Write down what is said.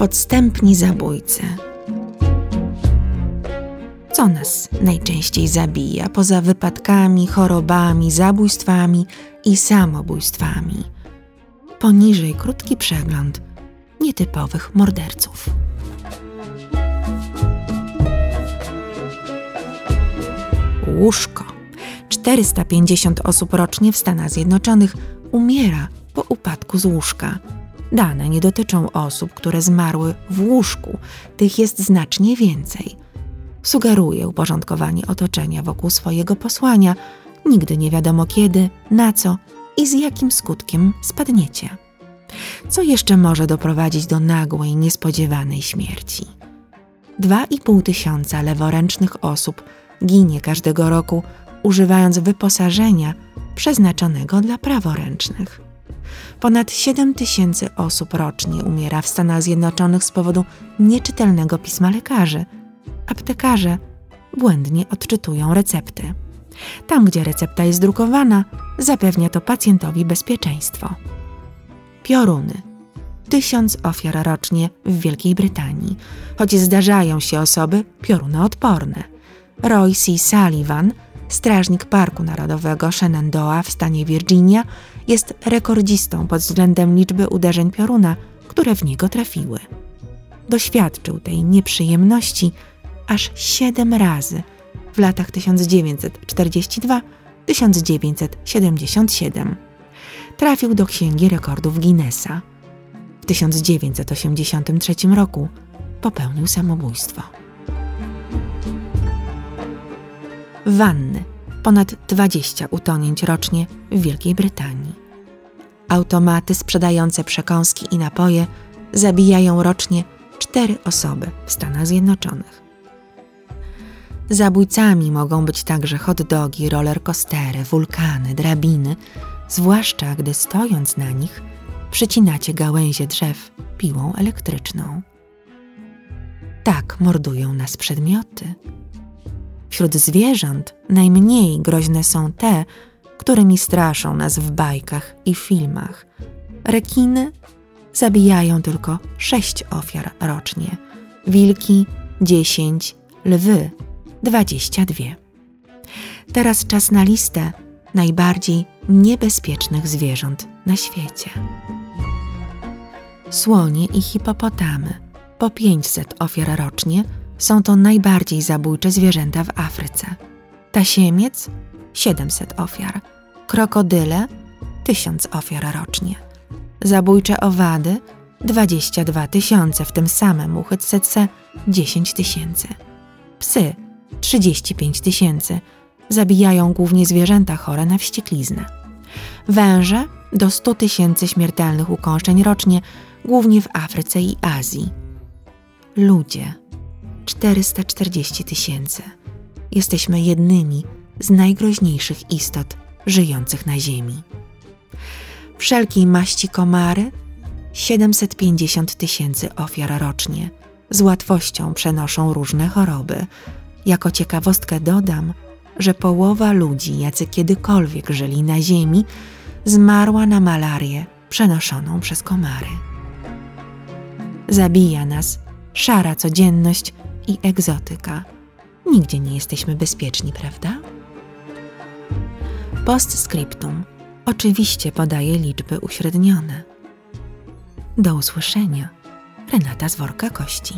Podstępni zabójcy. Co nas najczęściej zabija poza wypadkami, chorobami, zabójstwami i samobójstwami? Poniżej krótki przegląd nietypowych morderców. Łóżko. 450 osób rocznie w Stanach Zjednoczonych umiera po upadku z łóżka. Dane nie dotyczą osób, które zmarły w łóżku, tych jest znacznie więcej. Sugeruje uporządkowanie otoczenia wokół swojego posłania. Nigdy nie wiadomo kiedy, na co i z jakim skutkiem spadniecie. Co jeszcze może doprowadzić do nagłej, niespodziewanej śmierci? 2,5 tysiąca leworęcznych osób ginie każdego roku używając wyposażenia przeznaczonego dla praworęcznych. Ponad 7 tysięcy osób rocznie umiera w Stanach Zjednoczonych z powodu nieczytelnego pisma lekarzy. Aptekarze błędnie odczytują recepty. Tam, gdzie recepta jest drukowana, zapewnia to pacjentowi bezpieczeństwo. Pioruny. Tysiąc ofiar rocznie w Wielkiej Brytanii, choć zdarzają się osoby piorunoodporne. Roy C. Sullivan, strażnik Parku Narodowego Shenandoah w stanie Virginia, jest rekordzistą pod względem liczby uderzeń pioruna, które w niego trafiły. Doświadczył tej nieprzyjemności aż siedem razy w latach 1942-1977. Trafił do Księgi Rekordów Guinnessa. W 1983 roku popełnił samobójstwo. Wanny ponad 20 utonięć rocznie w Wielkiej Brytanii. Automaty sprzedające przekąski i napoje zabijają rocznie cztery osoby w Stanach Zjednoczonych. Zabójcami mogą być także hot dogi, rollercoastery, wulkany, drabiny, zwłaszcza gdy stojąc na nich przycinacie gałęzie drzew piłą elektryczną. Tak mordują nas przedmioty. Wśród zwierząt najmniej groźne są te, którymi straszą nas w bajkach i filmach. Rekiny zabijają tylko sześć ofiar rocznie, wilki dziesięć, lwy dwadzieścia dwie. Teraz czas na listę najbardziej niebezpiecznych zwierząt na świecie. Słonie i hipopotamy, po 500 ofiar rocznie, są to najbardziej zabójcze zwierzęta w Afryce. Tasiemiec 700 ofiar, krokodyle 1000 ofiar rocznie, zabójcze owady 22 tysiące, w tym samym uchytce 10 tysięcy, psy 35 tysięcy, zabijają głównie zwierzęta chore na wściekliznę. Węże do 100 tysięcy śmiertelnych ukąszeń rocznie, głównie w Afryce i Azji. Ludzie 440 tysięcy. Jesteśmy jednymi z najgroźniejszych istot żyjących na Ziemi. Wszelkiej maści komary 750 tysięcy ofiar rocznie z łatwością przenoszą różne choroby. Jako ciekawostkę dodam, że połowa ludzi, jacy kiedykolwiek żyli na Ziemi, zmarła na malarię przenoszoną przez komary. Zabija nas szara codzienność i egzotyka. Nigdzie nie jesteśmy bezpieczni, prawda? Postscriptum oczywiście podaje liczby uśrednione. Do usłyszenia. Renata z worka kości.